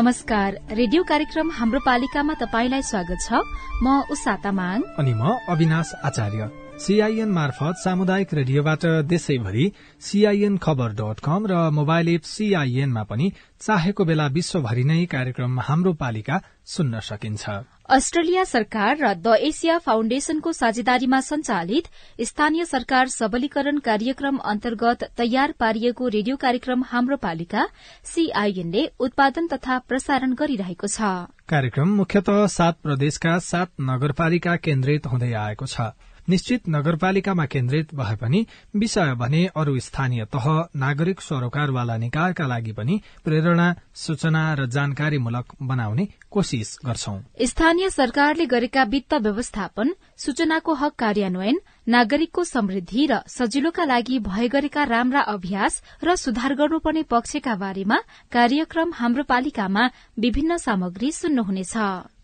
नमस्कार। रेडियो कार्यक्रम हाम्रो पालिकामा तपाईंलाई स्वागत छ। म उषा तामाङ। अनि म अविनाश आचार्य। सीआईएन मार्फत सामुदायिक रेडियोबाट देशैभरि सीआईएन खबर डट कम र मोबाइल एप सीआईएनमा पनि चाहेको बेला विश्वभरि नै कार्यक्रम हाम्रो पालिका सुन्न सकिन्छ। अस्ट्रेलिया सरकार र द एसिया फाउण्डेशनको साझेदारीमा संचालित स्थानीय सरकार सबलीकरण कार्यक्रम अन्तर्गत तयार पारिएको रेडियो कार्यक्रम हाम्रो पालिका सीआईएनले उत्पादन तथा प्रसारण गरिरहेको छ। कार्यक्रम मुख्यतः सात प्रदेशका सात नगरपालिका केन्द्रित हुँदै आएको छ। निश्चित नगरपालिकामा केन्द्रित भए पनि विषय भने अरू स्थानीय तह नागरिक सरोकारवाला निकायका लागि पनि प्रेरणा सूचना र जानकारीमूलक बनाउने कोशिश गर्छौं। स्थानीय सरकारले गरेका वित्त व्यवस्थापन सूचनाको हक कार्यान्वयन नागरिकको समृद्धि र सजिलोका लागि भए गरेका राम्रा अभ्यास र सुधार गर्नुपर्ने पक्षका बारेमा कार्यक्रम हाम्रो पालिकामा विभिन्न सामग्री सुन्नुहुनेछ।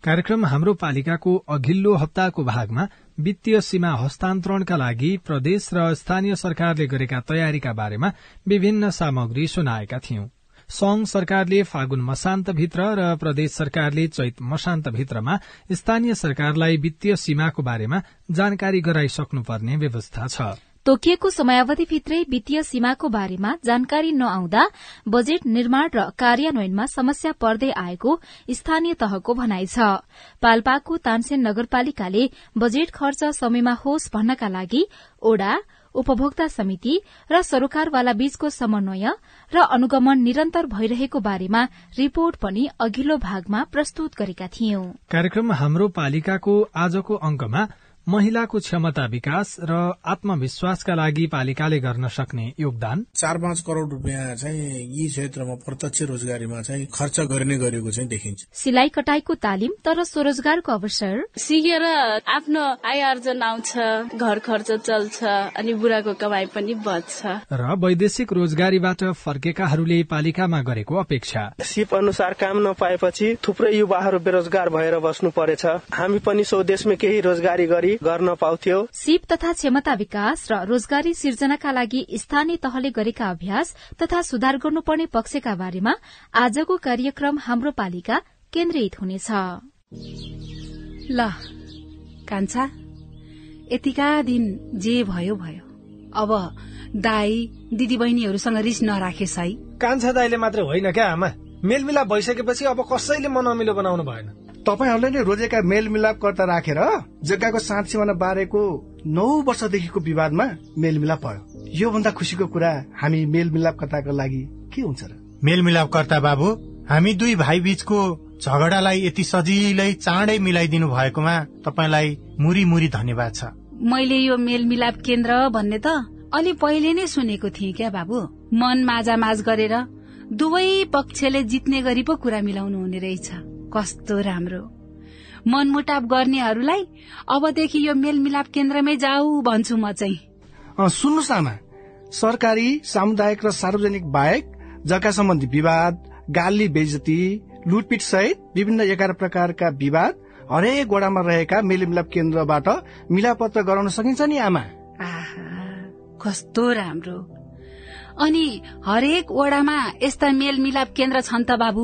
कार्यक्रम हाम्रो पालिकाको अघिल्लो हप्ताको भागमा वित्तीय सीमा हस्तान्तरणका लागि प्रदेश र स्थानीय सरकारले गरेका तयारीका बारेमा विभिन्न सामग्री सुनाएका थियौं। संघ सरकारले फागुन मसान्तभित्र र प्रदेश सरकारले चैत मसान्तभित्रमा स्थानीय सरकारलाई वित्तीय सीमाको बारेमा जानकारी गराइसक्नुपर्ने व्यवस्था छ। तोकिएको समयावधिभित्रै वित्तीय सीमाको बारेमा जानकारी नआउँदा बजेट निर्माण र कार्यान्वयनमा समस्या पर्दै आएको स्थानीय तहको भनाइ छ। पाल्पाको तानसेन नगरपालिकाले बजेट खर्च समयमा होस् भन्नका लागि ओडा उपभोक्ता समिति र सरोकारवाला बीचको समन्वय र अनुगमन निरन्तर भइरहेको बारेमा रिपोर्ट पनि अघिल्लो भागमा प्रस्तुत गरेका थियौं। कार्यक्रम हाम्रो पालिकाको आजको अंकमा महिलाको क्षमता विकास र आत्मविश्वासका लागि पालिकाले गर्न सक्ने योगदान। चार पाँच करोड़ रुपियाँ चाहिँ यी क्षेत्रमा प्रत्यक्ष रोजगारीमा चाहिँ खर्च गर्ने गरेको चाहिँ देखिन्छ। सिलाइ कटाईको तालिम तर स्वरोजगारको अवसर। सिकेर आफ्नो आय आर्जन आउँछ घर खर्च चल्छ अनि बुढाको कमाई पनि बच्छ र वैदेशिक रोजगारीबाट फर्केकाहरूले पालिकामा गरेको अपेक्षा। सिप अनुसार काम नपाएपछि थुप्रै युवाहरू बेरोजगार भएर बस्नु परेछ। हामी पनि स्वदेशमै केही रोजगारी गरी गर्न पाउँथ्यो। सिप तथा क्षमता विकास र रोजगारी सिर्जनाका लागि स्थानीय तहले गरेका अभ्यास तथा सुधार गर्नुपर्ने पक्षका बारेमा आजको कार्यक्रम हाम्रो पालिका केन्द्रित हुनेछ। ल कान्छा यतिका दिन जे भयो भयो। अब दाई दिदी बहिनीहरूसँग रिस नराखेस् है। कान्छा दाईले मात्रै होइन क्या आमा? मेलमिलाप भइसकेपछि अब कसैले मन अमिलो बनाउनु भएन। तपाईँहरूले नै रोजेका मेलमिलापकर्ता राखेर जग्गाको साँच सिमाना बारेको नौ वर्षदेखिको विवादमा मेलमिलाप भयो। योभन्दा खुसीको कुरा हामी मेलमिलापकर्ताको लागि के हुन्छ र? मेलमिलापकर्ता बाबु हामी दुई भाइ बीचको झगडालाई यति सजिलै चाँडै मिलाइदिनु भएकोमा तपाईँलाई मुरी मुरी धन्यवाद छ। मैले यो मेलमिलाप केन्द्र भन्ने त अलि पहिले नै सुनेको थिएँ क्या बाबु? मन माझामाझ गरेर दुवै पक्षले जित्ने गरी पो कुरा मिलाउनु हुने रहेछ। कस्तो राम्रो। मनमुटाव गर्नेहरूलाई अबदेखि यो मेलमिलाप केन्द्रमै जाऊ भन्छु म चाहिँ। सुन्नुहोस् आमा। सरकारी सामुदायिक र सार्वजनिक बाहेक जग्गा सम्बन्धी विवाद गाली बेजती लुटपिट सहित विभिन्न एघार प्रकारका विवाद हरेक वडामा रहेका मेलमिलाप केन्द्रबाट मिलापत्र गराउन सकिन्छ नि आमा। कस्तो राम्रो। अनि हरेक वडामा यस्ता मेलमिलाप केन्द्र छन् त बाबु।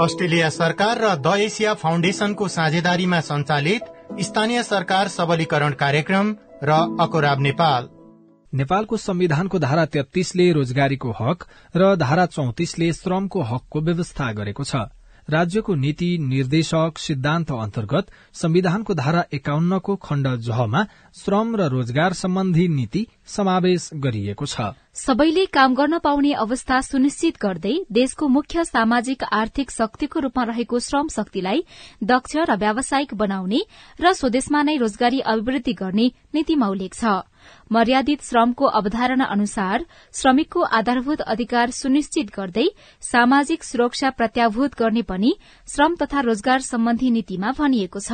अस्ट्रेलिया सरकार र द एसिया फाउन्डेशनको साझेदारीमा सञ्चालित स्थानीय सरकार सबलीकरण कार्यक्रम र अकोराब नेपाल। नेपालको संविधानको धारा तेत्तीसले रोजगारीको हक र धारा चौतिसले श्रमको हकको व्यवस्था गरेको छ। राज्यको नीति निर्देशक सिद्धान्त अन्तर्गत संविधानको धारा एकाउन्नको खण्ड जहमा श्रम र रोजगार सम्बन्धी नीति समावेश गरिएको छ। सबैले काम गर्न पाउने अवस्था सुनिश्चित गर्दै देशको मुख्य सामाजिक आर्थिक शक्तिको रूपमा रहेको श्रम शक्तिलाई दक्ष र व्यावसायिक बनाउने र स्वदेशमा नै रोजगारी अभिवृद्धि गर्ने नीतिमा उल्लेख छ। मर्यादित श्रमको अवधारणा अनुसार श्रमिकको आधारभूत अधिकार सुनिश्चित गर्दै सामाजिक सुरक्षा प्रत्याभूत गर्ने पनि श्रम तथा रोजगार सम्बन्धी नीतिमा भनिएको छ।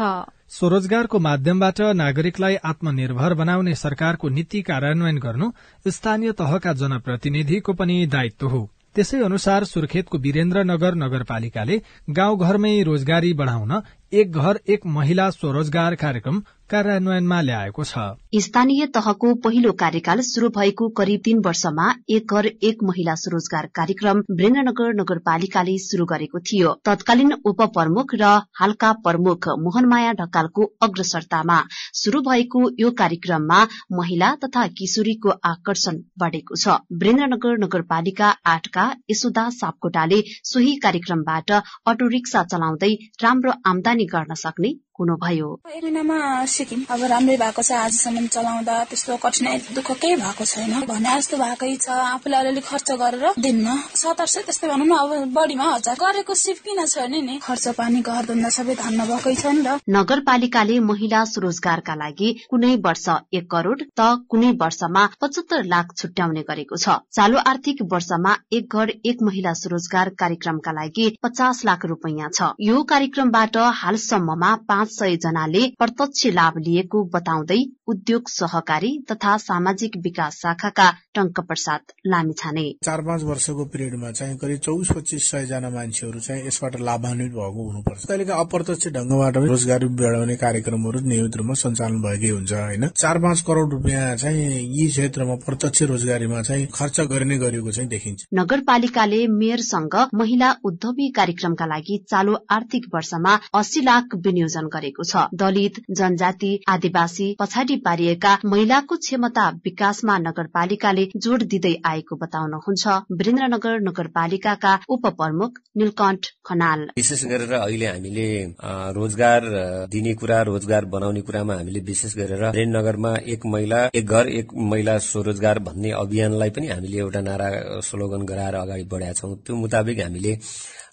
स्वरोजगारको माध्यमबाट नागरिकलाई आत्मनिर्भर बनाउने सरकारको नीति कार्यान्वयन गर्नु स्थानीय तहका जनप्रतिनिधिको पनि दायित्व हो। त्यसै अनुसार सुर्खेतको वीरेन्द्रनगर नगरपालिकाले गाउँघरमै रोजगारी बढ़ाउन एक घर एक महिला स्वरोजगार कार्यक्रम कार्यान्वयनमा ल्याएको छ। स्थानीय तहको पहिलो कार्यकाल शुरू भएको करिब तीन वर्षमा एक घर एक महिला स्वरोजगार कार्यक्रम वीरेन्द्रनगर नगरपालिकाले शुरू गरेको थियो। तत्कालीन उपप्रमुख र हालका प्रमुख मोहनमाया ढकालको अग्रसरतामा शुरू भएको यो कार्यक्रममा महिला तथा किशोरीको आकर्षण बढ़ेको छ। वीरेन्द्रनगर नगरपालिका आठका यशोदा सापकोटाले सोही कार्यक्रमबाट अटो रिक्सा चलाउँदै राम्रो आमदानी गर्न सक्ने। हुनुभयो महिनामा सिक्यौँ अब राम्रै भएको छ आजसम्म चलाउँदा त्यस्तो कठिनाई दुःख केही भएको छैन। भने जस्तो भएकै छ आफूले अलिअलि खर्च गरेर दिन्न। सत्तर सय त्यस्तै भनौँ न अब बढीमा हजार। गरेको सिप किन छैन नि खर्च पानी घर धन्दा सबै धान्न भएकै छ नि त नगरपालिकाले महिला स्वरोजगारका लागि कुनै वर्ष एक करोड़ त कुनै वर्षमा पचहत्तर लाख छुट्याउने गरेको छ। चालू आर्थिक वर्षमा एक घर एक महिला स्वरोजगार कार्यक्रमका लागि पचास लाख रूपियाँ छ। यो कार्यक्रमबाट हालसम्ममा पाँच पाँच सय जनाले प्रत्यक्ष लाभ लिएको बताउँदै उद्योग सहकारी तथा सामाजिक विकास शाखाका टंक प्रसाद लामिछाने। चार पाँच वर्षको पिरियडमा चाहिँ करिब चौबिस पच्चिस सय जना मान्छेहरू चाहिँ यसबाट लाभान्वित भएको हुनुपर्छ। कहिलेका अप्रत्यक्ष ढंगबाट रोजगारी बढाउने कार्यक्रमहरू नियमित रूपमा सञ्चालन भएकै हुन्छ होइन? चार पाँच करोड़ रुपियाँ चाहिँ यी क्षेत्रमा प्रत्यक्ष रोजगारीमा चाहिँ खर्च गर्ने गरेको चाहिँ देखिन्छ। नगरपालिकाले मेयरसँग महिला उद्यमी कार्यक्रमका लागि चालू आर्थिक वर्षमा अस्सी लाख विनियोजन गरेको छ। दलित जनजाति आदिवासी पछाडि पारिएका महिलाको क्षमता विकासमा नगरपालिकाले जोड़ दिँदै आएको बताउनुहुन्छ। वीरेन्द्रनगर नगरपालिकाका उपप्रमुख नीलकण्ठ खनाल। विशेष गरेर अहिले हामीले रोजगार दिने कुरा रोजगार बनाउने कुरामा हामीले विशेष गरेर वीरेन्द्रनगरमा एक महिला एक घर एक महिला स्वरोजगार भन्ने अभियानलाई पनि हामीले एउटा नारा स्लोगन गराएर अगाडि बढाएका छौं। त्यो मुताबिक हामीले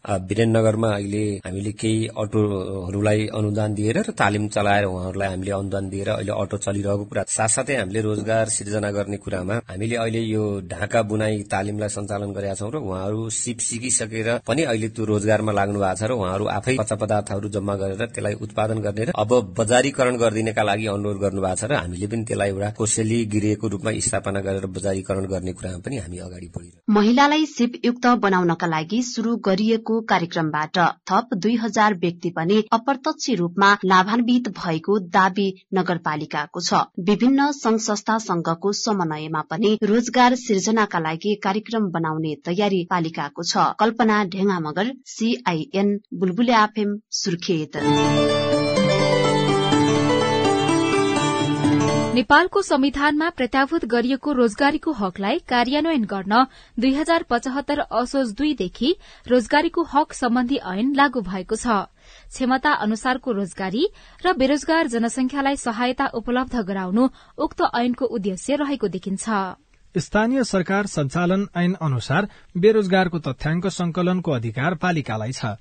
वीरेन्द्रनगरमा अहिले हामीले केही अटोहरूलाई अनुदान दिएर र तालिम चलाएर उहाँहरूलाई हामीले अनुदान दिएर अहिले अटो चलिरहेको कुरा साथसाथै हामीले रोजगार सिर्जना गर्ने कुरामा हामीले अहिले यो ढाका बुनाई तालिमलाई सञ्चालन गरेका छौं र उहाँहरू सिप सिकिसकेर पनि अहिले त्यो रोजगारमा लाग्नु भएको छ र उहाँहरू आफै कच्चा पदार्थहरू जम्मा गरेर त्यसलाई उत्पादन गर्ने र अब बजारीकरण गरिदिनका लागि अनुरोध गर्नु भएको छ र हामीले पनि त्यसलाई एउटा कोसेली गृहको रूपमा स्थापना गरेर बजारीकरण गर्ने कुरामा पनि हामी अगाडि बढिरहेको महिलालाई सिपयुक्त बनाउनका लागि शुरू गरिएको भएको कार्यक्रमबाट थप दुई हजार व्यक्ति पनि अप्रत्यक्ष रूपमा लाभान्वित भएको दावी नगरपालिकाको छ। विभिन्न संघ संस्था संघको समन्वयमा पनि रोजगार सिर्जनाका लागि कार्यक्रम बनाउने तयारी पालिकाको छ। कल्पना ढेंगा मगर सीआईएन बुलबुले आफेम सुर्खेत। नेपालको संविधानमा प्रत्याभूत गरिएको रोजगारीको हकलाई कार्यान्वयन गर्न दुई हजार पचहत्तर असोज दुईदेखि रोजगारीको हक सम्बन्धी ऐन लागू भएको छ। क्षमता अनुसारको रोजगारी र बेरोजगार जनसंख्यालाई सहायता उपलब्ध गराउनु उक्त ऐनको उद्देश्य रहेको देखिन्छ। स्थानीय सरकार संचालन ऐन अनुसार बेरोजगारको तथ्याङ्क संकलनको अधिकार पालिकालाई छ।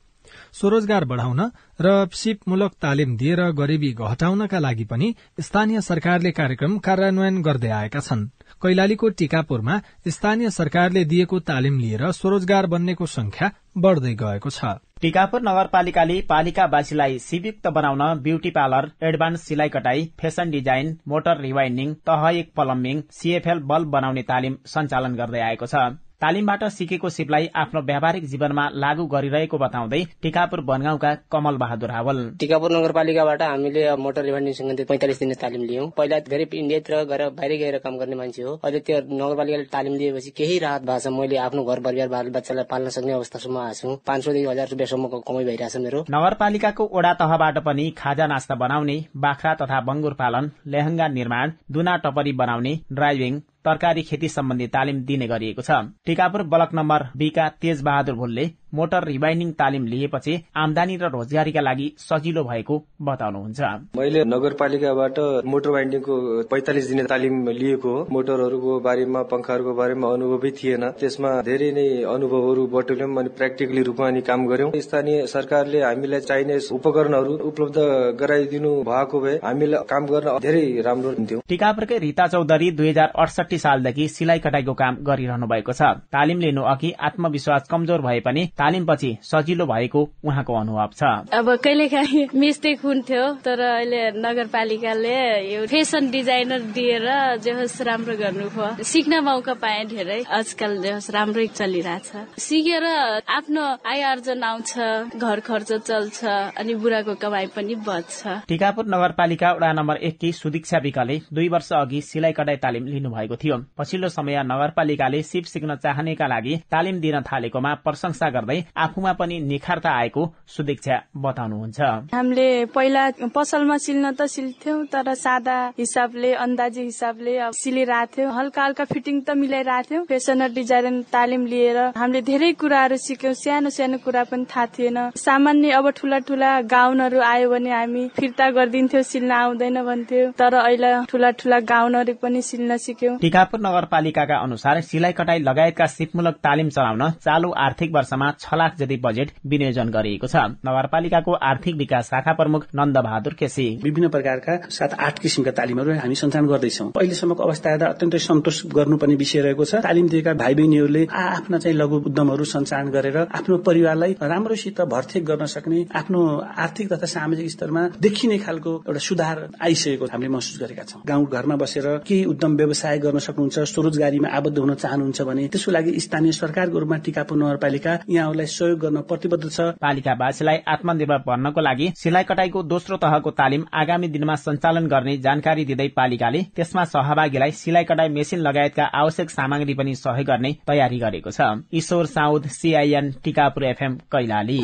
स्वरोजगार बढ़ाउन र सिपमूलक तालिम दिएर गरीबी घटाउनका लागि पनि स्थानीय सरकारले कार्यक्रम कार्यान्वयन गर्दै आएका छन्। कैलालीको टीकापुरमा स्थानीय सरकारले दिएको तालिम लिएर स्वरोजगार बन्नेको संख्या बढ़दै गएको छ। टीकापुर नगरपालिकाले पालिकावासीलाई सिपयुक्त बनाउन ब्यूटी पार्लर एडभान्स सिलाइ कटाई फेसन डिजाइन मोटर रिवाइन्डिङ तह एक प्लम्बिङ सीएफएल बल्ब बनाउने तालिम सञ्चालन गर्दै आएको छ। तालिमबाट सिकेको सिपलाई आफ्नो व्यावहारिक जीवनमा लागू गरिरहेको बताउँदै टिकापुर बनगाउँका कमल बहादुर हावल। टिकापुर नगरपालिकाबाट हामीले मोटर रिभाइन्डिङ सम्बन्धी पैंतालिस दिने तालिम लियौं। पहिला धेरै इन्डियातिर गएर बाहिर गएर काम गर्ने मान्छे हो। अहिले त्यो नगरपालिकाले तालिम लिएपछि केही राहत भएको छ। मैले आफ्नो घर परिवार बाल बच्चालाई पाल्न सक्ने अवस्थासम्म आएको छु। पाँच सौदेखि हजार रुपियाँसम्मको कमाई भइरहेछ मेरो। नगरपालिकाको ओडा तहबाट पनि खाजा नास्ता बनाउने बाख्रा तथा बंगुर पालन लेहंगा निर्माण दुना टपरी बनाउने ड्राइभिङ तरकारी खेती सम्बन्धी तालिम दिने गरिएको छ। टिकापुर ब्लक नम्बर बीका तेज बहादुर भुलले मोटर रिबाइन्डिङ तालिम लिएपछि आमदानी र रोजगारीका लागि सजिलो भएको बताउनुहुन्छ। मैले नगरपालिकाबाट मोटर बाइन्डिङको पैंतालिस दिने तालिम लिएको हो। मोटरहरूको बारेमा पंखाहरूको बारेमा अनुभवै थिएन। त्यसमा धेरै नै अनुभवहरू बटुल्यौं अनि प्र्याक्टिकली रूपमा अनि काम गर्यौं स्थानीय सरकारले हामीलाई चाहिने उपकरणहरू उपलब्ध गराइदिनु भएको भए हामीलाई काम गर्न धेरै राम्रो हुन्थ्यो। टिकापुरकै रिता चौधरी दुई हजार अडसठी सालदेखि सिलाइ कटाईको काम गरिरहनु भएको छ। तालिम लिनु अघि आत्मविश्वास कमजोर भए पनि तालिमपछि सजिलो भएको उहाँको अनुभव छ। अब कहिले काहीँ मिस्टेक हुन्थ्यो तर अहिले नगरपालिकाले यो फेसन डिजाइनर दिएर जे होस् राम्रो गर्नुभयो। सिक्न मौका पाए धेरै आजकल जे होस् राम्रै चलिरहेछ। सिकेर आफ्नो आय आर्जन आउँछ घर खर्च चल्छ अनि बुढाको कमाई पनि बच्छ टिकापुर नगरपालिका वडा नम्बर एककी सुदीक्षा विकले दुई वर्ष अघि सिलाइ कटाई तालिम लिनु भएको थियो। पछिल्लो समय नगरपालिकाले सिप सिक्न चाहनेका लागि तालिम दिन थालेकोमा प्रशंसा गर्दै आफूमा पनि निखारता आएको सुदीक्षा बताउनुहुन्छ। हामीले पहिला पसलमा सिल्न त सिल्थ्यौं तर सादा हिसाबले अन्दाजी हिसाबले सिलिरहेको हल्का हल्का फिटिङ त मिलाइरहेको फेसनर डिजाइन तालिम लिएर हामीले धेरै कुराहरू सिक्यौं। सानो सानो कुरा पनि थाहा थिएन। सामान्य अब ठुला ठुला गाउनहरू आयो भने हामी फिर्ता गरिदिन्थ्यौं सिल्न आउँदैन भन्थ्यौं। तर अहिले ठुला ठुला गाउनहरू पनि सिल्न सिक्यौं। टिकापुर नगरपालिकाका अनुसार सिलाइ कटाई लगायतका सिपमूलक तालिम चलाउन चालू आर्थिक वर्षमा छ लाख जति बजेट विनियोजन गरिएको छ। नगरपालिकाको आर्थिक विकास शाखा प्रमुख नन्द बहादुर केसी। विभिन्न प्रकारका सात आठ किसिमका तालिमहरू हामी सञ्चालन गर्दैछौँ। अहिलेसम्मको अवस्था हेर्दा अत्यन्तै सन्तोष गर्नुपर्ने विषय रहेको छ। तालिम दिएका भाइ बहिनीहरूले आफ्ना चाहिँ लघु उद्यमहरू सञ्चालन गरेर आफ्नो परिवारलाई राम्रोसित भरथेक गर्न सक्ने आफ्नो आर्थिक तथा सामाजिक स्तरमा देखिने खालको एउटा सुधार आइसकेको हामीले महसुस गरेका छौँ। गाउँ घरमा बसेर केही उद्यम व्यवसाय गर्न सक्नुहुन्छ स्वरोजगारीमा आबद्ध हुन चाहनुहुन्छ भने त्यसको लागि स्थानीय सरकारको रूपमा टिकापुर नगरपालिका यहाँहरूलाई सहयोग गर्न प्रतिबद्ध छ। पालिकावासीलाई आत्मनिर्भर बन्नको लागि सिलाइ कटाईको दोस्रो तहको तालिम आगामी दिनमा सञ्चालन गर्ने जानकारी दिँदै पालिकाले त्यसमा सहभागीलाई सिलाइ कटाई मेसिन लगायतका आवश्यक सामग्री पनि सहयोग गर्ने तयारी गरेको छ। Ishwar Saud CIN Tikapur FM Kailali.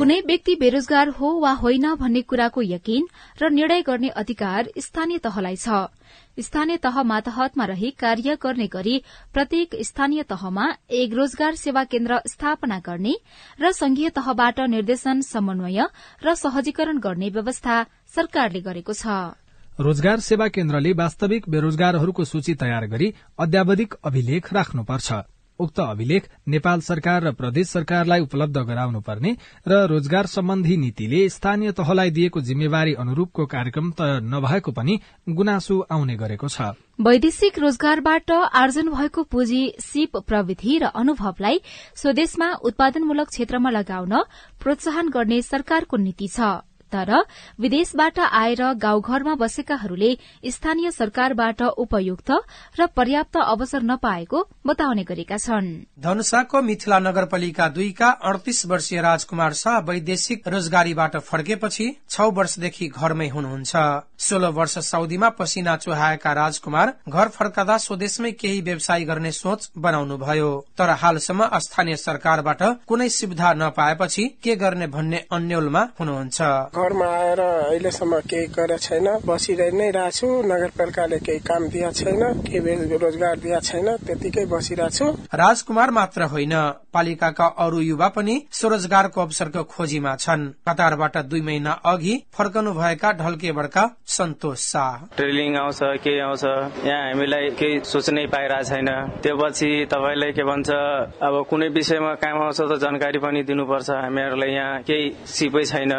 कुनै व्यक्ति बेरोजगार हो वा होइन भन्ने कुराको यकिन र निर्णय गर्ने अधिकार स्थानीय तहलाई छ। स्थानीय तह मातहतमा रही कार्य गर्ने गरी प्रत्येक स्थानीय तहमा एक रोजगार सेवा केन्द्र स्थापना गर्ने र संघीय तहबाट निर्देशन समन्वय र सहजीकरण गर्ने व्यवस्था सरकारले गरेको छ। रोजगार सेवा केन्द्रले वास्तविक बेरोजगारहरूको सूची तयार गरी अध्यावधिक अभिलेख राख्नुपर्छ। उक्त अभिलेख नेपाल सरकार र प्रदेश सरकारलाई उपलब्ध गराउनुपर्ने र रोजगार सम्बन्धी नीतिले स्थानीय तहलाई दिएको जिम्मेवारी अनुरूपको कार्यक्रम तय नभएको पनि गुनासो आउने गरेको छ। वैदेशिक रोजगारबाट आर्जन भएको पुँजी सिप प्रविधि र अनुभवलाई स्वदेशमा उत्पादनमूलक क्षेत्रमा लगाउन प्रोत्साहन गर्ने सरकारको नीति छ। तर विदेशबाट आएर गाउँघरमा बसेकाहरूले स्थानीय सरकारबाट उपयुक्त र पर्याप्त अवसर नपाएको बताउने गरेका छन्। धनुषाको मिथिला नगरपालिका दुईका अडतिस वर्षीय राजकुमार शाह वैदेशिक रोजगारीबाट फर्केपछि छ वर्षदेखि घरमै हुनुहुन्छ। सोह्र वर्ष साउदीमा पसिना चुहाएका राजकुमार घर फर्कदा स्वदेशमै केही व्यवसाय गर्ने सोच बनाउनुभयो। तर हालसम्म स्थानीय सरकारबाट कुनै सुविधा नपाएपछि के गर्ने भन्ने अन्यलमा हुनुहुन्छ। घरमा आएर अहिलेसम्म केही गरेको छैन। बसिरहि नै रहेको छु। नगरपालिकाले केही काम दिएको छैन केही रोजगार दिएको छैन त्यतिकै बसिरहेको छु। राजकुमार मात्र होइन पालिकाका अरू युवा पनि स्वरोजगारको अवसरको खोजीमा छन्। कतारबाट दुई महिना अघि फर्कनु भएका ढल्केबड़का सन्तोष शाह। ट्रेनिङ आउँछ केही आउँछ यहाँ हामीलाई केही सोच्नै पाइरहेको छैन। त्यो पछि तपाईँले के भन्छ अब कुनै विषयमा काम आउँछ त जानकारी पनि दिनुपर्छ। हामीहरूलाई यहाँ केही सिपै छैन।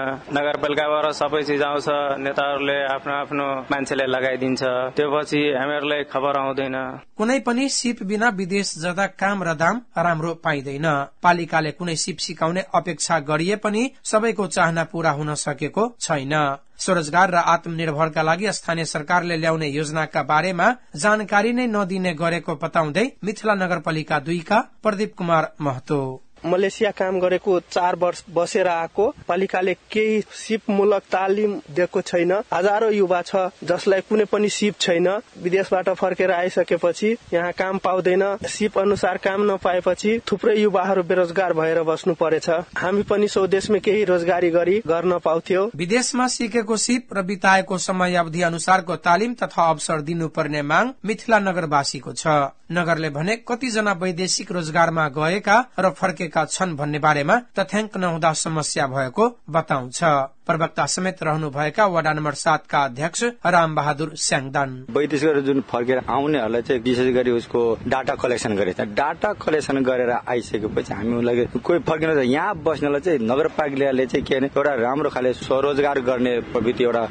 नगरपालिकाबाट सबै चिज आउँछ नेताहरूले आफ्नो आफ्नो मान्छेलाई लगाइदिन्छ। त्यो पछि हामीहरूलाई खबर आउँदैन। कुनै पनि सिप बिना विदेश जाँदा काम र दाम राम्रो पाइँदैन। पालिकाले कुनै सिप सिकाउने अपेक्षा गरिए पनि सबैको चाहना पूरा हुन सकेको छैन। स्वरोजगार र आत्मनिर्भरका लागि स्थानीय सरकारले ल्याउने योजनाका बारेमा जानकारी नै नदिने गरेको बताउँदै मिथिला नगरपालिका दुईका प्रदीप कुमार महतो। मलेसिया काम गरेको चार वर्ष बसेर आएको। पालिकाले केही सिपमूलक तालिम दिएको छैन। हजारौं युवा छ जसलाई कुनै पनि सिप छैन। विदेशबाट फर्केर आइसकेपछि यहाँ काम पाउँदैन। सिप अनुसार काम नपाएपछि थुप्रै युवाहरू बेरोजगार भएर बस्नु परेछ। हामी पनि स्वदेशमै केही रोजगारी गरी गर्न पाउँथ्यौ। विदेशमा सिकेको सिप र बिताएको समय अवधि अनुसारको तालिम तथा अवसर दिनुपर्ने माग मिथिला नगरवासीको छ। नगरले भने कतिजना वैदेशिक रोजगारमा गएका र फर्केका छन् भन्ने बारेमा तथ्याङ्क नहुँदा समस्या भएको बताउँछ। प्रवक्ता समेत रहनुभएका वडा नम्बर सातका अध्यक्ष राम बहादुर स्याङदान वैदेशिक जुन फर्केर आउनेहरूलाई चाहिँ विशेष गरी उसको डाटा कलेक्सन गरेछ डाटा कलेक्सन गरेर आइसकेपछि हामी उनलाई कोही फर्किन यहाँ बस्नलाई चाहिँ नगरपालिकाले चाहिँ के एउटा राम्रो खाले स्वरोजगार गर्ने प्रवृत्ति एउटा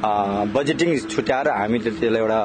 बजेटिङ छुट्याएर हामीले त्यसलाई एउटा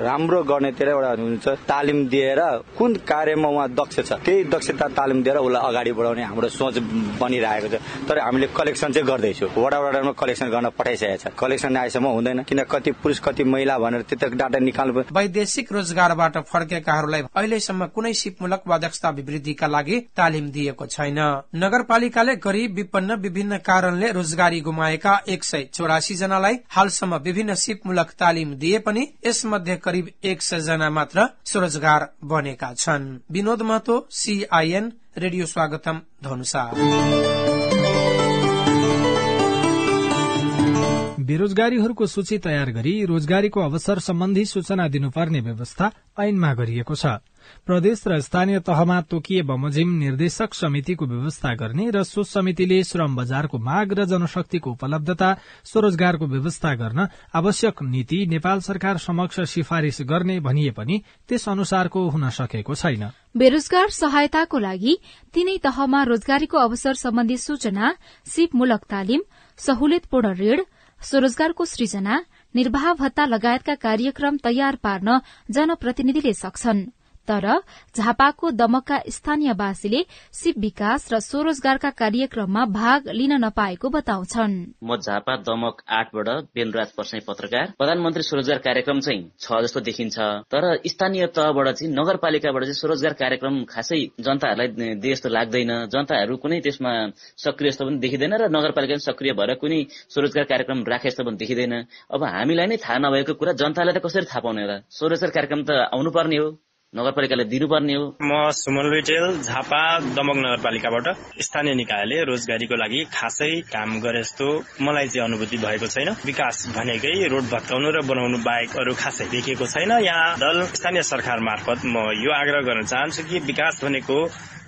राम्रो गर्नेतिर एउटा तालिम दिएर कुन कार्यमा उहाँ दक्ष छ त्यही दक्षता तालिम दिएर उसलाई अगाडि बढाउने हाम्रो सोच बनिरहेको छ। तर हामीले कलेक्सन चाहिँ गर्दैछौँ। वडा वडामा कलेक्सन गर्न पठाइसकेको छ कलेक्सन आएसम्म हुँदैन। किन कति पुरुष कति महिला भनेर त्यता डाटा निकाल्नु वैदेशिक रोजगारबाट फर्केकाहरूलाई अहिलेसम्म कुनै सिपमूलक वा दक्षता अभिवृद्धिका लागि तालिम दिएको छैन। नगरपालिकाले गरीब विपन्न विभिन्न कारणले रोजगारी गुमाएका एक सय चौरासी जनालाई हालसम्म विभिन्न सिपमूलक तालिम दिए पनि यसमध्ये करिब एक सय जना मात्र स्वरोजगार बनेका छन्। विनोद महतो सीआईएन रेडियो स्वागतम धनुषा। बेरोजगारीहरूको सूची तयार गरी रोजगारीको अवसर सम्बन्धी सूचना दिनुपर्ने व्यवस्था ऐनमा गरिएको छ। प्रदेश र स्थानीय तहमा तोकिए बमोजिम निर्देशक समितिको व्यवस्था गर्ने र सो समितिले श्रम बजारको माग र जनशक्तिको उपलब्धता स्वरोजगारको व्यवस्था गर्न आवश्यक नीति नेपाल सरकार समक्ष सिफारिश गर्ने भनिए पनि त्यस अनुसारको हुन सकेको छैन। बेरोजगार सहायताको लागि तीनै तहमा रोजगारीको अवसर सम्बन्धी सूचना सिपमूलक तालिम सहुलियतपूर्ण ऋण स्वरोजगारको सृजना निर्वाह भत्ता लगायतका कार्यक्रम तयार पार्न जनप्रतिनिधिले सक्छन्। तर झापाको दमकका स्थानीयवासीले सिप विकास र स्वरोजगारका कार्यक्रममा भाग लिन नपाएको बताउँछन्। म झापा दमक आठबाट बेलराज पर्साई पत्रकार प्रधानमन्त्री स्वरोजगार कार्यक्रम चाहिँ छ जस्तो देखिन्छ। तर स्थानीय तहबाट चाहिँ नगरपालिकाबाट चाहिँ स्वरोजगार कार्यक्रम खासै जनताहरूलाई दिए जस्तो लाग्दैन। जनताहरू कुनै त्यसमा सक्रिय जस्तो पनि देखिँदैन र नगरपालिका सक्रिय भएर कुनै स्वरोजगार कार्यक्रम राखे जस्तो पनि देखिँदैन। अब हामीलाई नै थाहा नभएको कुरा जनतालाई त कसरी थाहा पाउने र स्वरोजगार कार्यक्रम त आउनुपर्ने हो। नगरपालिकाले दिनुपर्ने हो। म सुमल रिटेल झापा दमक नगरपालिकाबाट स्थानीय निकायले रोजगारीको लागि खासै काम गरे जस्तो मलाई चाहिँ अनुभूति भएको छैन। विकास भनेकै रोड भत्काउनु र बनाउनु बाहेक अरू खासै देखिएको छैन। यहाँ दल स्थानीय सरकार मार्फत म यो आग्रह गर्न चाहन्छु कि विकास भनेको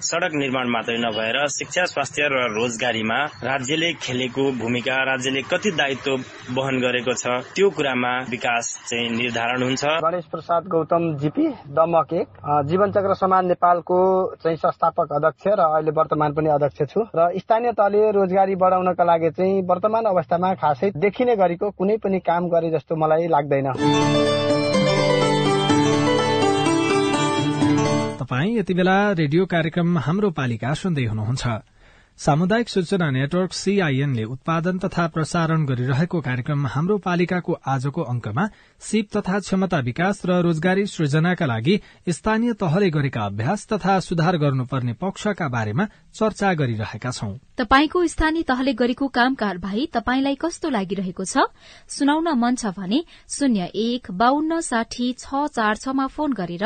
सड़क निर्माण मात्रै नभएर शिक्षा स्वास्थ्य र रोजगारीमा राज्यले खेलेको भूमिका राज्यले कति दायित्व वहन गरेको छ त्यो कुरामा विकास चाहिँ निर्धारण हुन्छ। गणेश प्रसाद गौतम जीपी दमक एक। जीवन चक्र समाज नेपालको चाहिँ संस्थापक अध्यक्ष र अहिले वर्तमान पनि अध्यक्ष छु। र स्थानीय तहले रोजगारी बढाउनका लागि चाहिँ वर्तमान अवस्थामा खासै देखिने गरेको कुनै पनि काम गरे जस्तो मलाई लाग्दैन। तपाई यति बेला रेडियो कार्यक्रम हाम्रो पालिका सुन्दै हुनुहुन्छ। सामुदायिक सूचना नेटवर्क सीआईएनले उत्पादन तथा प्रसारण गरिरहेको कार्यक्रम हाम्रो पालिकाको आजको अंकमा सिप तथा क्षमता विकास र रोजगारी सृजनाका लागि स्थानीय तहले गरेका अभ्यास तथा सुधार गर्नुपर्ने पक्षका बारेमा चर्चा गरिरहेका छौं। तपाईँको स्थानीय तहले गरेको काम कारवाही तपाईँलाई कस्तो लागिरहेको छ? सुनाउन मन छ भने शून्य एक बान्न साठी छ चार छमा फोन गरेर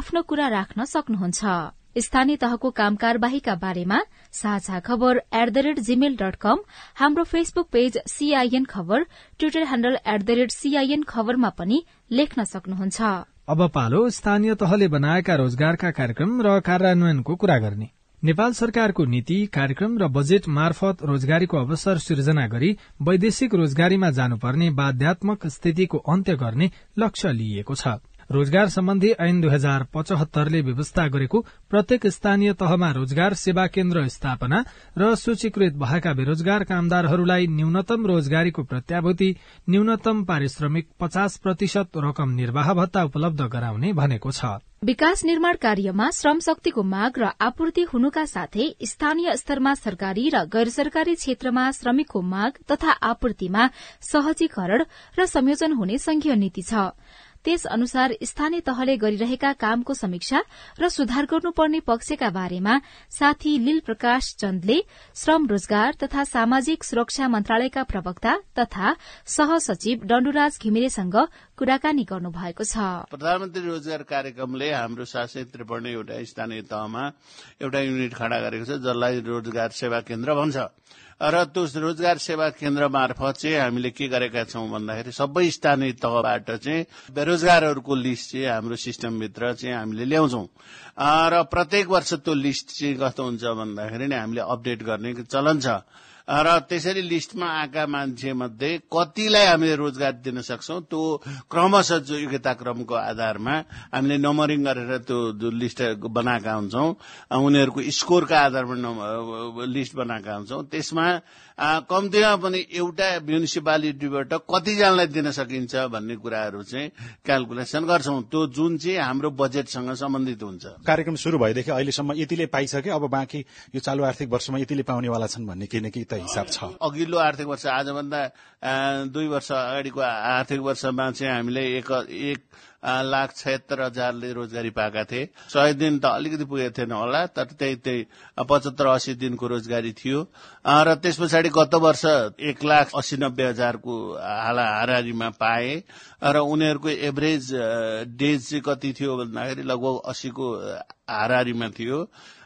आफ्नो कुरा राख्न सक्नुहुन्छ। स्थानीय तहको काम कारवाहीका बारेमा साझा खबर at the rate gmail dot com हाम्रो Facebook page CIN Khabar Twitter handle at the rate CIN खबरमा पनि लेख्न सक्नुहुन्छ। अब पालो स्थानीय तहले बनाएका रोजगारका कार्यक्रम र कार्यान्वयनको कुरा गर्ने। नेपाल सरकारको नीति कार्यक्रम र बजेट मार्फत रोजगारीको अवसर सिर्जना गरी वैदेशिक रोजगारीमा जानुपर्ने बाध्यात्मक स्थितिको अन्त्य गर्ने लक्ष्य लिइएको छ। रोजगार सम्बन्धी ऐन दुई हजार पचहत्तरले व्यवस्था गरेको प्रत्येक स्थानीय तहमा रोजगार सेवा केन्द्र स्थापना र सूचीकृत भएका बेरोजगार कामदारहरूलाई न्यूनतम रोजगारीको प्रत्याभूति न्यूनतम पारिश्रमिक पचास प्रतिशत रकम निर्वाह भत्ता उपलब्ध गराउने भनेको छ। विकास निर्माण कार्यमा श्रम शक्तिको माग र आपूर्ति हुनुका साथै स्थानीय स्तरमा सरकारी र गैर सरकारी क्षेत्रमा श्रमिकको माग तथा आपूर्तिमा सहजीकरण र संयोजन हुने संघीय नीति छ। त्यस अनुसार स्थानीय तहले गरिरहेका कामको समीक्षा र सुधार गर्नुपर्ने पक्षका बारेमा साथी लील प्रकाश चन्दले श्रम रोजगार तथा सामाजिक सुरक्षा मन्त्रालयका प्रवक्ता तथा सहसचिव डण्डुराज घिमिरेसँग कुराकानी गर्नुभएको छ। प्रधानमन्त्री रोजगार कार्यक्रमले हाम्रो शासित त्रिपर्ण एउटा स्थानीय तहमा एउटा युनिट खड़ा गरेको छ जसलाई रोजगार सेवा केन्द्र भन्छ। र त्यो रोजगार सेवा केन्द्र मार्फत चाहिँ हामीले के गरेका छौं भन्दाखेरि सबै स्थानीय तहबाट चाहिँ बेरोजगारहरूको लिस्ट चाहिँ हाम्रो सिस्टमभित्र चाहिँ हामीले ल्याउँछौं। र प्रत्येक वर्ष त्यो लिस्ट चाहिँ कस्तो हुन्छ भन्दाखेरि हामीले अपडेट गर्ने चलन छ। र त्यसरी लिस्टमा आएका मान्छे मध्ये कतिलाई हामीले रोजगार दिन सक्छौ त्यो क्रमशः जो योग्यता क्रमको आधारमा हामीले नम्बरिङ गरेर त्यो लिस्ट बनाएका हुन्छौं उनीहरूको स्कोरका आधारमा लिस्ट बनाएका हुन्छौं। त्यसमा कम्तीमा पनि एउटा म्युनिसिपालिटीबाट कतिजनालाई दिन सकिन्छ भन्ने कुराहरू चाहिँ क्यालकुलेसन गर्छौं। त्यो जुन चाहिँ हाम्रो बजेटसँग सम्बन्धित हुन्छ। कार्यक्रम शुरू भएदेखि अहिलेसम्म यतिले पाइसके अब बाँकी यो चालु आर्थिक वर्षमा यतिले पाउनेवाला छन् भन्ने केही न केही त हिसाब छ। अघिल्लो आर्थिक वर्ष आजभन्दा दुई वर्ष अगाडिको आर्थिक वर्षमा चाहिँ हामीले एक एक लाख छयत्तर हजारले रोजगारी पाएका थिए। सय दिन त अलिकति पुगेको थिएन होला तर त्यही त्यही पचहत्तर अस्सी दिनको रोजगारी थियो। र त्यस पछाडि गत वर्ष एक लाख अस्सी नब्बे हजारको हाला हाराहारीमा पाए। र उनीहरूको एभरेज डेज चाहिँ कति थियो भन्दाखेरि लगभग अस्सीको हाराहारीमा थियो।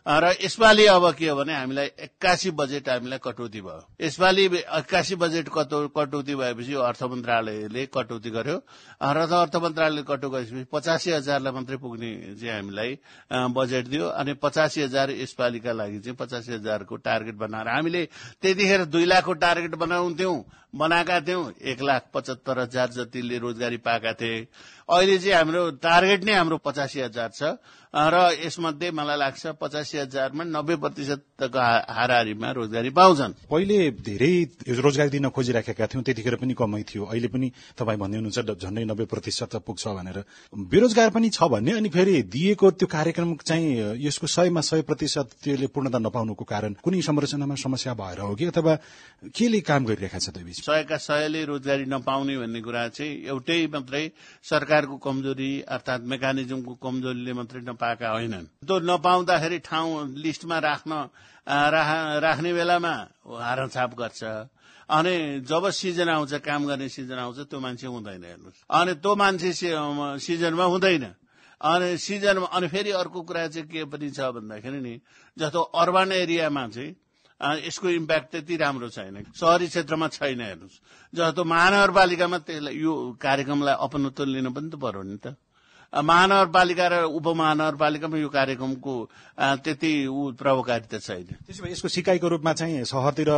र यसपालि अब के हो भने हामीलाई एक्कासी बजेट हामीलाई कटौती भयो। यसपालि एक्कासी बजेट कटौती भएपछि अर्थ मन्त्रालयले कटौती गर्यो। र अर्थ मन्त्रालयले कटौती गरेपछि पचासी हजारलाई मात्रै पुग्ने चाहिँ हामीलाई बजेट दियो अनि पचासी हजार यसपालिका लागि चाहिँ पचासी हजारको टार्गेट बनाएर हामीले त्यतिखेर दुई लाखको टार्गेट बनाउँथ्यौं। बनाएका थियौं। एक लाख पचहत्तर हजार जतिले रोजगारी पाएका थिए। अहिले चाहिँ हाम्रो टार्गेट नै हाम्रो पचासी हजार छ। र यसमध्ये मलाई लाग्छ पचासी हजारमा नब्बे प्रतिशतको हाराहारीमा रोजगारी पाउँछन्। पहिले धेरै रोजगारी दिन खोजिराखेका थियौं त्यतिखेर पनि कमै थियो। अहिले पनि तपाईँ भन्दै हुनुहुन्छ झण्डै नब्बे प्रतिशत पुग्छ भनेर। बेरोजगार पनि छ भन्ने अनि फेरि दिएको त्यो कार्यक्रम चाहिँ यसको सयमा सय प्रतिशत त्यसले पूर्णता नपाउनुको कारण कुनै संरचनामा समस्या भएर हो कि अथवा केले काम गरिरहेका छ त्यो सयका सयले रोजगारी नपाउने भन्ने कुरा चाहिँ एउटै मात्रै सरकारको कमजोरी अर्थात मेकानिजमको कमजोरीले मात्रै नपाएका होइनन्। त्यो नपाउँदाखेरि ठाउँ लिस्टमा राख्न राख्ने बेलामा हारछाप गर्छ। अनि जब सिजन आउँछ काम गर्ने सिजन आउँछ त्यो मान्छे हुँदैन हेर्नुहोस्। अनि त्यो मान्छे सिजनमा हुँदैन। अनि सिजनमा अनि फेरि अर्को कुरा चाहिँ के पनि छ भन्दाखेरि नि जस्तो अर्बन एरियामा चाहिँ यसको इम्प्याक्ट त्यति राम्रो छैन। शहरी क्षेत्रमा छैन हेर्नुहोस्। जस्तो महानगरपालिकामा त्यसलाई यो कार्यक्रमलाई अपनत्व लिनु पनि त पर्यो नि त। महानगरपालिका र उपमहानगरपालिकामा यो कार्यक्रमको त्यति प्रभावकारिता छैन। त्यसो भए यसको सिकाइको रूपमा चाहिँ सहरतिर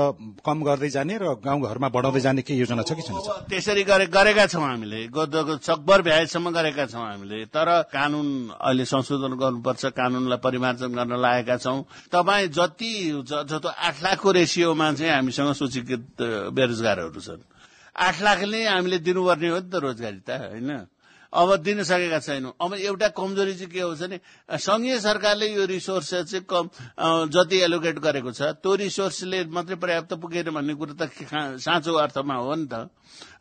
कम गर्दै जाने र गाउँघरमा बढाउँदै जाने के योजना छ कि छैन त्यसरी गरेका छौँ हामीले। सकभर भ्याएसम्म गरेका छौँ हामीले। तर कानून अहिले संशोधन गर्नुपर्छ कानूनलाई परिमार्जन गर्न लागेका छौँ। तपाईँ जति जस्तो आठ लाखको रेसियोमा चाहिँ हामीसँग सूचीकृत बेरोजगारहरू छन्। आठ लाखले हामीले दिनुपर्ने हो नि त रोजगारी त होइन? अब दिन सकेका छैनौँ। अब एउटा कमजोरी चाहिँ के हो भने संघीय सरकारले यो रिसोर्स चाहिँ कम जति एलोकेट गरेको छ त्यो रिसोर्सले मात्रै पर्याप्त पुगेन भन्ने कुरो त साँचो अर्थमा हो नि त।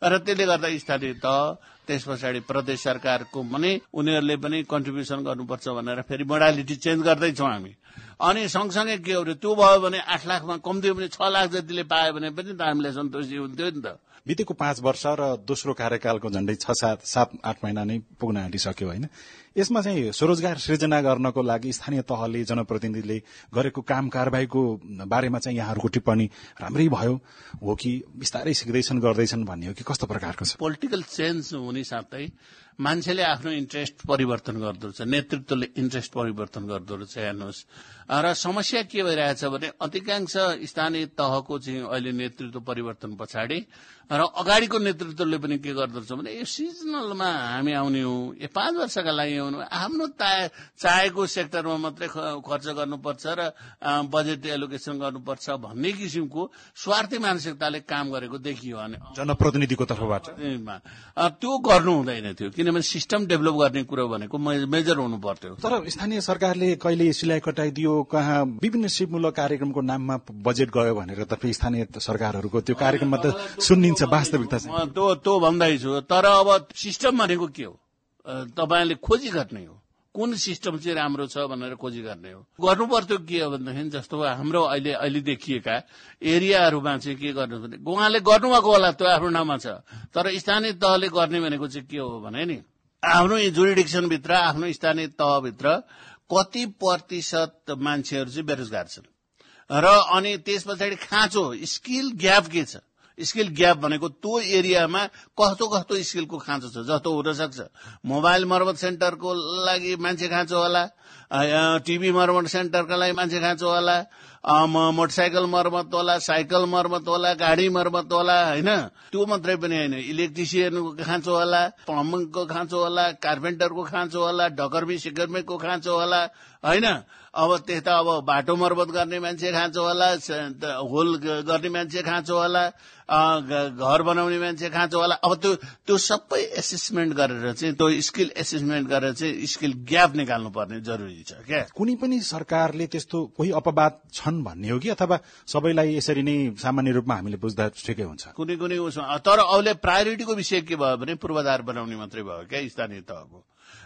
र त्यसले गर्दा स्थानीय तह त्यस पछाडि प्रदेश सरकारको पनि उनीहरूले पनि कन्ट्रिब्युसन गर्नुपर्छ भनेर फेरि मोडालिटी चेन्ज गर्दैछौँ हामी। अनि सँगसँगै के हो त्यो भयो भने आठ लाखमा कम्ती पनि छ लाख जतिले पायो भने पनि त हामीलाई सन्तोषी हुन्थ्यो नि त। बितेको पाँच वर्ष र दोस्रो कार्यकालको झण्डै छ सात सात आठ महिना नै पुग्न आँटिसक्यो होइन? यसमा चाहिँ स्वरोजगार सृजना गर्नको लागि स्थानीय तहले जनप्रतिनिधिले गरेको काम कारवाहीको बारेमा चाहिँ यहाँहरूको टिप्पणी राम्रै भयो। हो कि बिस्तारै सिक्दैछन् गर्दैछन् भन्ने हो कि कस्तो प्रकारको छ? पोलिटिकल चेन्ज हुने साथै मान्छेले आफ्नो इन्ट्रेस्ट परिवर्तन गर्दो रहेछ नेतृत्वले इन्ट्रेस्ट परिवर्तन गर्दो रहेछ हेर्नुहोस्। र समस्या के भइरहेछ भने अधिकांश स्थानीय तहको चाहिँ अहिले नेतृत्व परिवर्तन पछाडि र अगाडिको नेतृत्वले पनि के गर्दछ भने यो सिजनलमा हामी आउने हो। यो पाँच वर्षका लागि आउनु आफ्नो चाहेको सेक्टरमा मात्रै खर्च गर्नुपर्छ र बजेट एलोकेसन गर्नुपर्छ भन्ने किसिमको स्वार्थी मानसिकताले काम गरेको देखियो भने जनप्रतिनिधिको तर्फबाट। त्यो गर्नु हुँदैन थियो। किनभने सिस्टम डेभलप गर्ने कुरो भनेको मेजर हुनु पर्थ्यो तर स्थानीय सरकारले कहिले सिलाइ कटाइदियो कहाँ विभिन्न सिपमूलक कार्यक्रमको नाममा बजेट गयो भनेर त स्थानीय सरकारहरूको त्यो कार्यक्रममा त सुनिन्छ वास्तविकता त्यो त्यो भन्दैछु। तर अब सिस्टम भनेको के हो? तपाईँले खोजी गर्ने हो। कुन सिस्टम चाहिँ राम्रो छ भनेर खोजी गर्ने हो। गर्नु पर्थ्यो के हो भनेदेखि जस्तो हाम्रो अहिले अहिले देखिएका एरियाहरूमा चाहिँ के गर्नु भने उहाँले गर्नुभएको होला त्यो आफ्नो नाममा छ। तर स्थानीय तहले गर्ने भनेको चाहिँ के हो भने नि आफ्नो जुरिडिक्सनभित्र आफ्नो स्थानीय तहभित्र कति प्रतिशत मान्छेहरू चाहिँ बेरोजगार छन्। र अनि त्यस पछाडि खाँचो स्किल ग्याप के छ? स्किल ग्याप भनेको त्यो एरियामा कस्तो कस्तो स्किलको खाँचो छ? जस्तो हुन सक्छ। मोबाइल मर्मत सेन्टरको लागि मान्छे खाँचो होला। टिभी मर्मत सेन्टरका लागि मान्छे खाँचो होला। मोटरसाइकल मर्मत होला साइकल मर्मत होला गाडी मर्मत होला होइन? त्यो मात्रै पनि होइन। इलेक्ट्रिसियनको खाँचो होला प्लम्बिङको खाँचो होला कार्पेन्टरको खाँचो होला ढकर्मी सिकर्मीको खाँचो होला होइन? अब त्यता अब बाटो मर्मत गर्ने मान्छे खाँचो होला होल गर्ने मान्छे खाँचो होला घर बनाउने मान्छे खाँचो होला। अब त्यो त्यो सबै एसेसमेन्ट गरेर चाहिँ त्यो स्किल एसेसमेन्ट गरेर चाहिँ स्किल ग्याप निकाल्नु पर्ने जरुरी छ क्या? कुनै पनि सरकारले त्यस्तो कोही अपवाद छन् भन्ने हो कि? अथवा सबैलाई यसरी नै सामान्य रूपमा हामीले बुझ्दा ठिकै हुन्छ? कुनै कुनै उसमा तर अहिले प्रायोरिटीको विषय के भयो भने पूर्वाधार बनाउने मात्रै भयो क्या? स्थानीय तहको।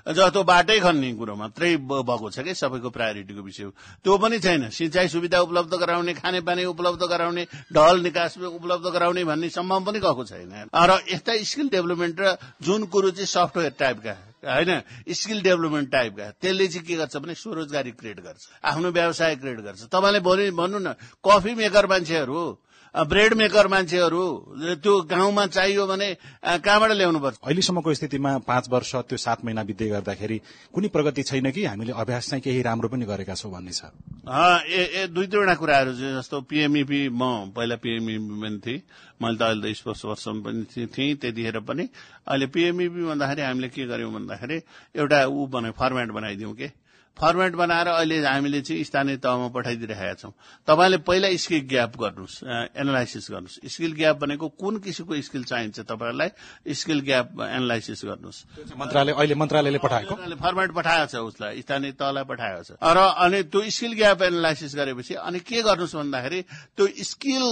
जस्तो बाटै खन्ने कुरो मात्रै भएको छ कि सबैको प्रायोरिटीको विषय त्यो पनि छैन। सिंचाई सुविधा उपलब्ध गराउने खानेपानी उपलब्ध गराउने ढल निकास उपलब्ध गराउने भन्ने सम्भव पनि गएको छैन। र यस्ता स्किल डेभलपमेन्ट र जुन कुरो चाहिँ सफ्टवेयर टाइपका होइन स्किल डेभलपमेन्ट टाइपका त्यसले चाहिँ के गर्छ भने स्वरोजगारी क्रिएट गर्छ। आफ्नो व्यवसाय क्रिएट गर्छ। तपाईँले भन्नु न कफी मेकर मान्छेहरू ब्रेड मेकर मान्छेहरू त्यो गाउँमा चाहियो भने कहाँबाट ल्याउनु पर्छ? अहिलेसम्मको स्थितिमा पाँच वर्ष त्यो सात महिना बित्दै गर्दाखेरि कुनै प्रगति छैन कि? हामीले अभ्यास चाहिँ केही राम्रो पनि गरेका छौँ भन्ने छ। ए दुई दुईवटा कुराहरू जस्तो पिएमइपी म पहिला पिएमइपी पनि थिएँ। मैले त अहिले त स्पोर्ट्स वर्षमा पनि थिएँ त्यतिखेर पनि। अहिले पिएमइपी भन्दाखेरि हामीले के गर्यौँ भन्दाखेरि एउटा ऊ बनायो फर्मेट बनाइदिउँ के? फर्मेट बनाएर अहिले हामीले चाहिँ स्थानीय तहमा पठाइदिइरहेका छौँ। तपाईँले पहिला स्किल ग्याप गर्नुहोस् एनालाइसिस गर्नुहोस्। स्किल ग्याप भनेको कुन किसिमको स्किल चाहिन्छ तपाईँहरूलाई? स्किल ग्याप एनालाइसिस गर्नुहोस्। मन्त्रालय अहिले मन्त्रालयले पठाएको। फर्मेट पठाएको छ उसलाई स्थानीय तहलाई पठाएको छ। र अनि त्यो स्किल ग्याप एनालाइसिस गरेपछि अनि के गर्नुहोस् भन्दाखेरि त्यो स्किल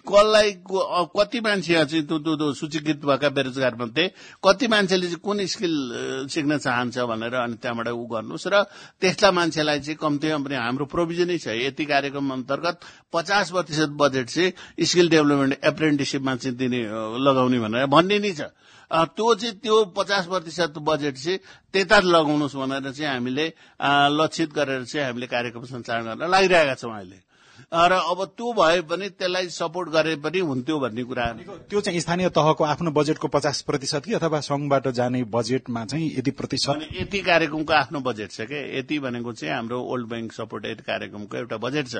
कसलाई कति मान्छे चाहिँ त्यो सूचीकृत भएका बेरोजगार मध्ये कति मान्छेले चाहिँ कुन स्किल सिक्न चाहन्छ भनेर अनि त्यहाँबाट ऊ गर्नुहोस्। र त्यस्ता मान्छेलाई चाहिँ कम्तीमा पनि हाम्रो प्रोभिजनै छ। यति कार्यक्रम अन्तर्गत पचास प्रतिशत बजेट चाहिँ स्किल डेभलपमेन्ट एप्रेन्टिसिपमा चाहिँ दिने लगाउने भनेर भन्ने नै छ। त्यो चाहिँ त्यो पचास प्रतिशत बजेट चाहिँ त्यता लगाउनुहोस् भनेर चाहिँ हामीले लक्षित गरेर चाहिँ हामीले कार्यक्रम सञ्चालन गर्न लागिरहेका छौँ अहिले। र अब त्यो भए पनि त्यसलाई सपोर्ट गरे पनि हुन्थ्यो भन्ने कुरा। त्यो चाहिँ स्थानीय तहको आफ्नो बजेटको पचास प्रतिशत कि अथवा संघबाट जाने बजेटमा चाहिँ यति प्रतिशत? यति कार्यक्रमको आफ्नो बजेट छ क्या यति भनेको चाहिँ हाम्रो ओल्ड ब्याङ्क सपोर्टेड कार्यक्रमको एउटा बजेट छ।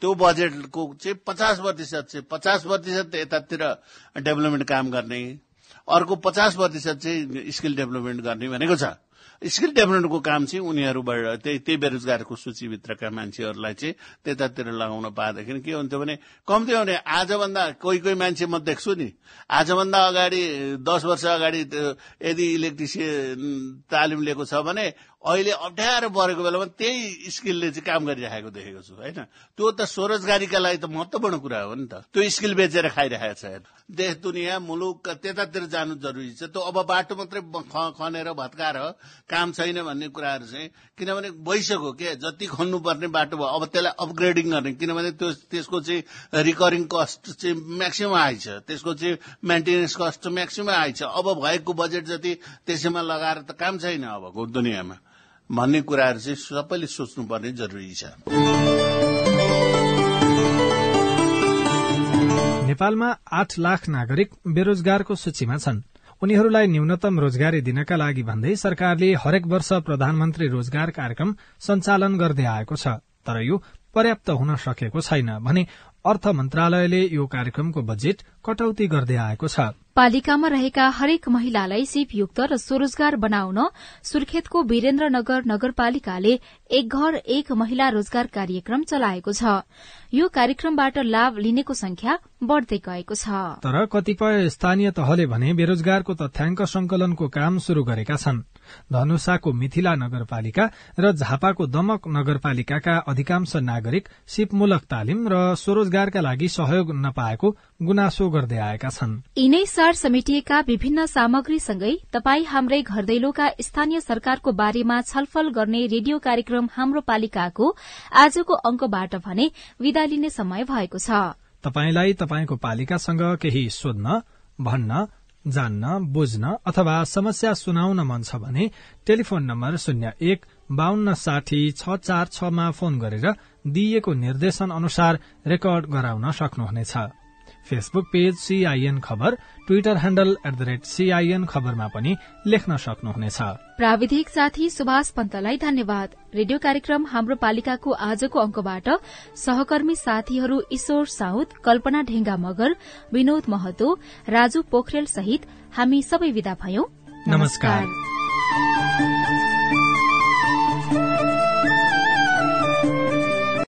त्यो बजेटको चाहिँ पचास प्रतिशत चाहिँ पचास प्रतिशत यतातिर डेभलपमेन्ट काम गर्ने अर्को पचास प्रतिशत चाहिँ स्किल डेभलपमेन्ट गर्ने भनेको छ। स्किल डेभलपमेन्टको काम चाहिँ उनीहरूबाट त्यही त्यही बेरोजगारको सूचीभित्रका मान्छेहरूलाई चाहिँ त्यतातिर लगाउन पाएदेखि के हुन्थ्यो भने कम्ती भने आजभन्दा कोही कोही मान्छे म देख्छु नि आजभन्दा अगाडि दस वर्ष अगाडि यदि इलेक्ट्रिसियन तालिम लिएको छ भने अहिले अप्ठ्यारो परेको बेलामा त्यही स्किलले चाहिँ काम गरिरहेको देखेको छु होइन? त्यो त स्वरोजगारीका लागि त महत्वपूर्ण कुरा हो नि त। त्यो स्किल बेचेर खाइरहेको छ देश दुनियाँ मुलुक त्यतातिर जानु जरुरी छ। त्यो अब बाटो मात्रै खनेर भत्काएर काम छैन भन्ने कुराहरू चाहिँ किनभने भइसक्यो के? जति खन्नुपर्ने बाटो भयो। अब त्यसलाई अपग्रेडिङ गर्ने। किनभने त्यो त्यसको चाहिँ रिकरिङ कस्ट चाहिँ म्याक्सिमम आइछ त्यसको चाहिँ मेन्टेनेन्स कस्ट म्याक्सिमम आइछ अब भएको बजेट जति त्यसैमा लगाएर त काम छैन अबको दुनियाँमा। भन्ने कुराहरू चाहिँ सबैले सोच्नुपर्ने जरुरी छ। नेपालमा आठ लाख नागरिक बेरोजगारको सूचीमा छन्। उनीहरूलाई न्यूनतम रोजगारी दिनका लागि भन्दै सरकारले हरेक वर्ष प्रधानमन्त्री रोजगार कार्यक्रम सञ्चालन गर्दै आएको छ। तर यो पर्याप्त हुन सकेको छैन भने अर्थ मन्त्रालयले यो कार्यक्रमको बजेट कटौती गर्दै आएको छ। पालिकामा रहेका हरेक महिलालाई सिपयुक्त र स्वरोजगार बनाउन सुर्खेतको वीरेन्द्रनगर नगरपालिकाले एक घर एक महिला रोजगार कार्यक्रम चलाएको छ। यो कार्यक्रमबाट लाभ लिनेको संख्या बढ़दै गएको छ। तर कतिपय स्थानीय तहले भने बेरोजगारको तथ्याङ्क संकलनको काम शुरू गरेका छन्। धनुषाको मिथिला नगरपालिका र झापाको दमक नगरपालिकाका अधिकांश नागरिक सिपमूलक तालिम र स्वरोजगारका लागि सहयोग नपाएको गुनासो गर्दै आएका छन्। यिनै सार समेटिएका विभिन्न सामग्रीसँगै तपाई हाम्रै घर दैलोका स्थानीय सरकारको बारेमा छलफल गर्ने रेडियो कार्यक्रम हाम्रो पालिकाको आजको अंकबाट भने विदा लिने समय भएको छ। तपाईलाई तपाईँको पालिकासँग केही सोध्न भन्न जान्न बुझ्न अथवा समस्या सुनाउन मन छ भने टेलिफोन नम्बर शून्य एक बान्न साठी छ चार छमा फोन गरेर दिइएको निर्देशन अनुसार रेकर्ड गराउन सक्नुहुनेछ। Facebook page CIN Khabar Twitter handle at the rate CIN खबरमा पनि लेख्न सक्नुहुनेछ। प्राविधिक साथी सुभाष पन्तलाई धन्यवाद। रेडियो कार्यक्रम हाम्रो पालिकाको आजको अंकबाट सहकर्मी साथीहरू ईश्वर साउद कल्पना ढेंगा मगर विनोद महतो राजु पोखरेल सहित हामी सबै विदा भयौं। नमस्कार।